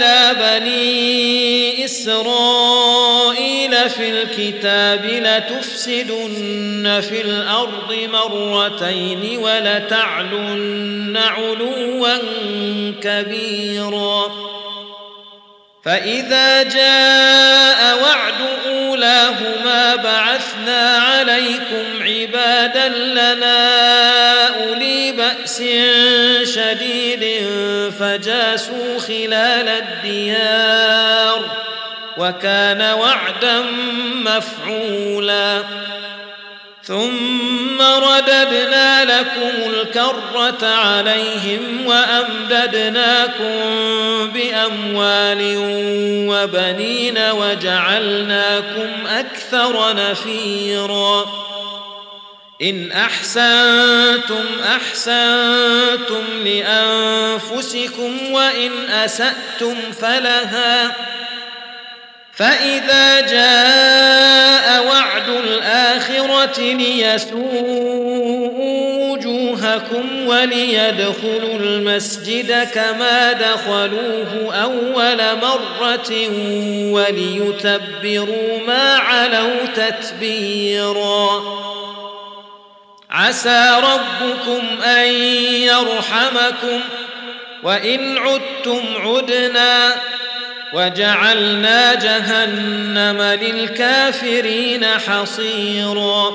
إلى بني إسرائيل في الكتاب لتفسدن في الأرض مرتين ولتعلن علوا كبيرا. فإذا جاء وعد أولاهما بعثنا عليكم عبادا لنا أولي بأس شديد فجاسوا خلال الديار وكان وعدا مفعولا. ثم رددنا لكم الكرة عليهم وأمددناكم بأموال وبنين وجعلناكم أكثر نفيراً. إن أحسنتم أحسنتم لأنفسكم وإن أسأتم فلها فإذا جاء وعد الآخرة ليسوءوا وجوهكم وليدخلوا المسجد كما دخلوه أول مرة وليتبروا ما علوا تتبيرا عسى ربكم أن يرحمكم وإن عدتم عدنا وجعلنا جهنم للكافرين حصيرا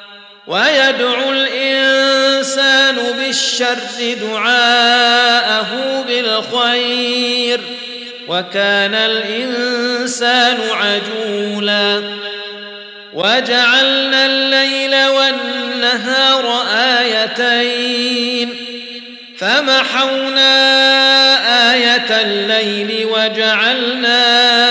ويدعو الإنسان بالشر دعاءه بالخير وكان الإنسان عجولا. وجعلنا الليل والنهار آيتين. فمحونا آية الليل وجعلنا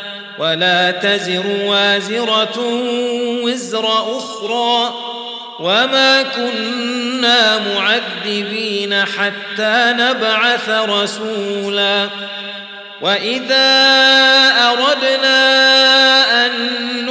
ولا تزر وازرة وزر أخرى وما كنا معذبين حتى نبعث رسولا وإذا أردنا أن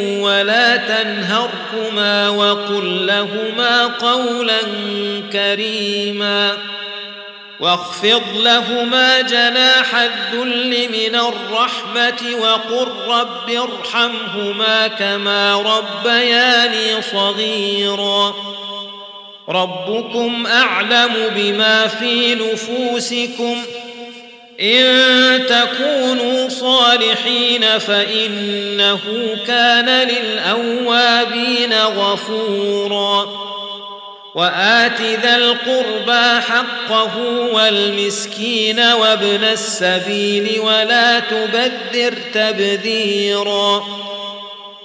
ولا تنهرهما وقل لهما قولا كريما واخفض لهما جناح الذل من الرحمة وقل رب ارحمهما كما ربياني صغيرا ربكم أعلم بما في نفوسكم إن تكونوا صالحين فإنه كان للأوابين غفورا. وآت ذا القربى حقه والمسكين وابن السبيل ولا تبذر تبذيرا.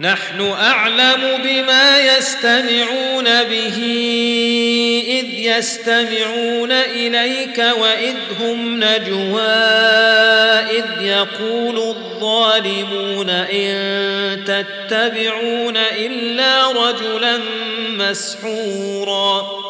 نحن أعلم بما يستمعون به إذ يستمعون إليك وإذ هم نجوى إذ يقول الظالمون إن تتبعون إلا رجلا مسحورا.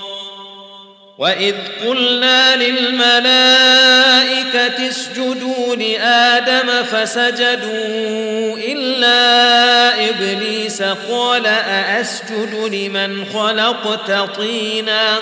واذ قلنا للملائكه اسجدوا لادم فسجدوا الا ابليس قال ااسجد لمن خلقت طينا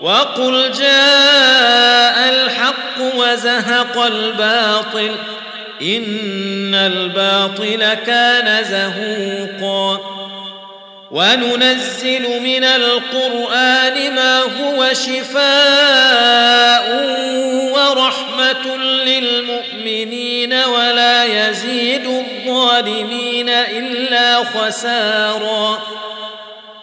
وقل جاء الحق وزهق الباطل إن الباطل كان زهوقا وننزل من القرآن ما هو شفاء ورحمة للمؤمنين ولا يزيد الظالمين إلا خسارا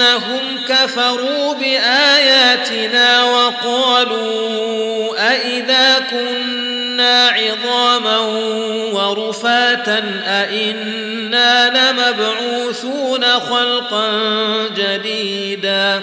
بانهم كفروا بآياتنا وقالوا أإذا كنا عظاما ورفاتا أإنا لمبعوثون خلقا جديدا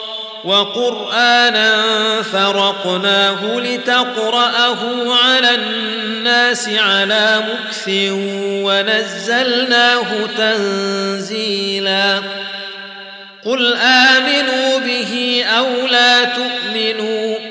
وقرآنا فرقناه لتقرأه على الناس على مكث ونزلناه تنزيلا. قل آمنوا به أو لا تؤمنوا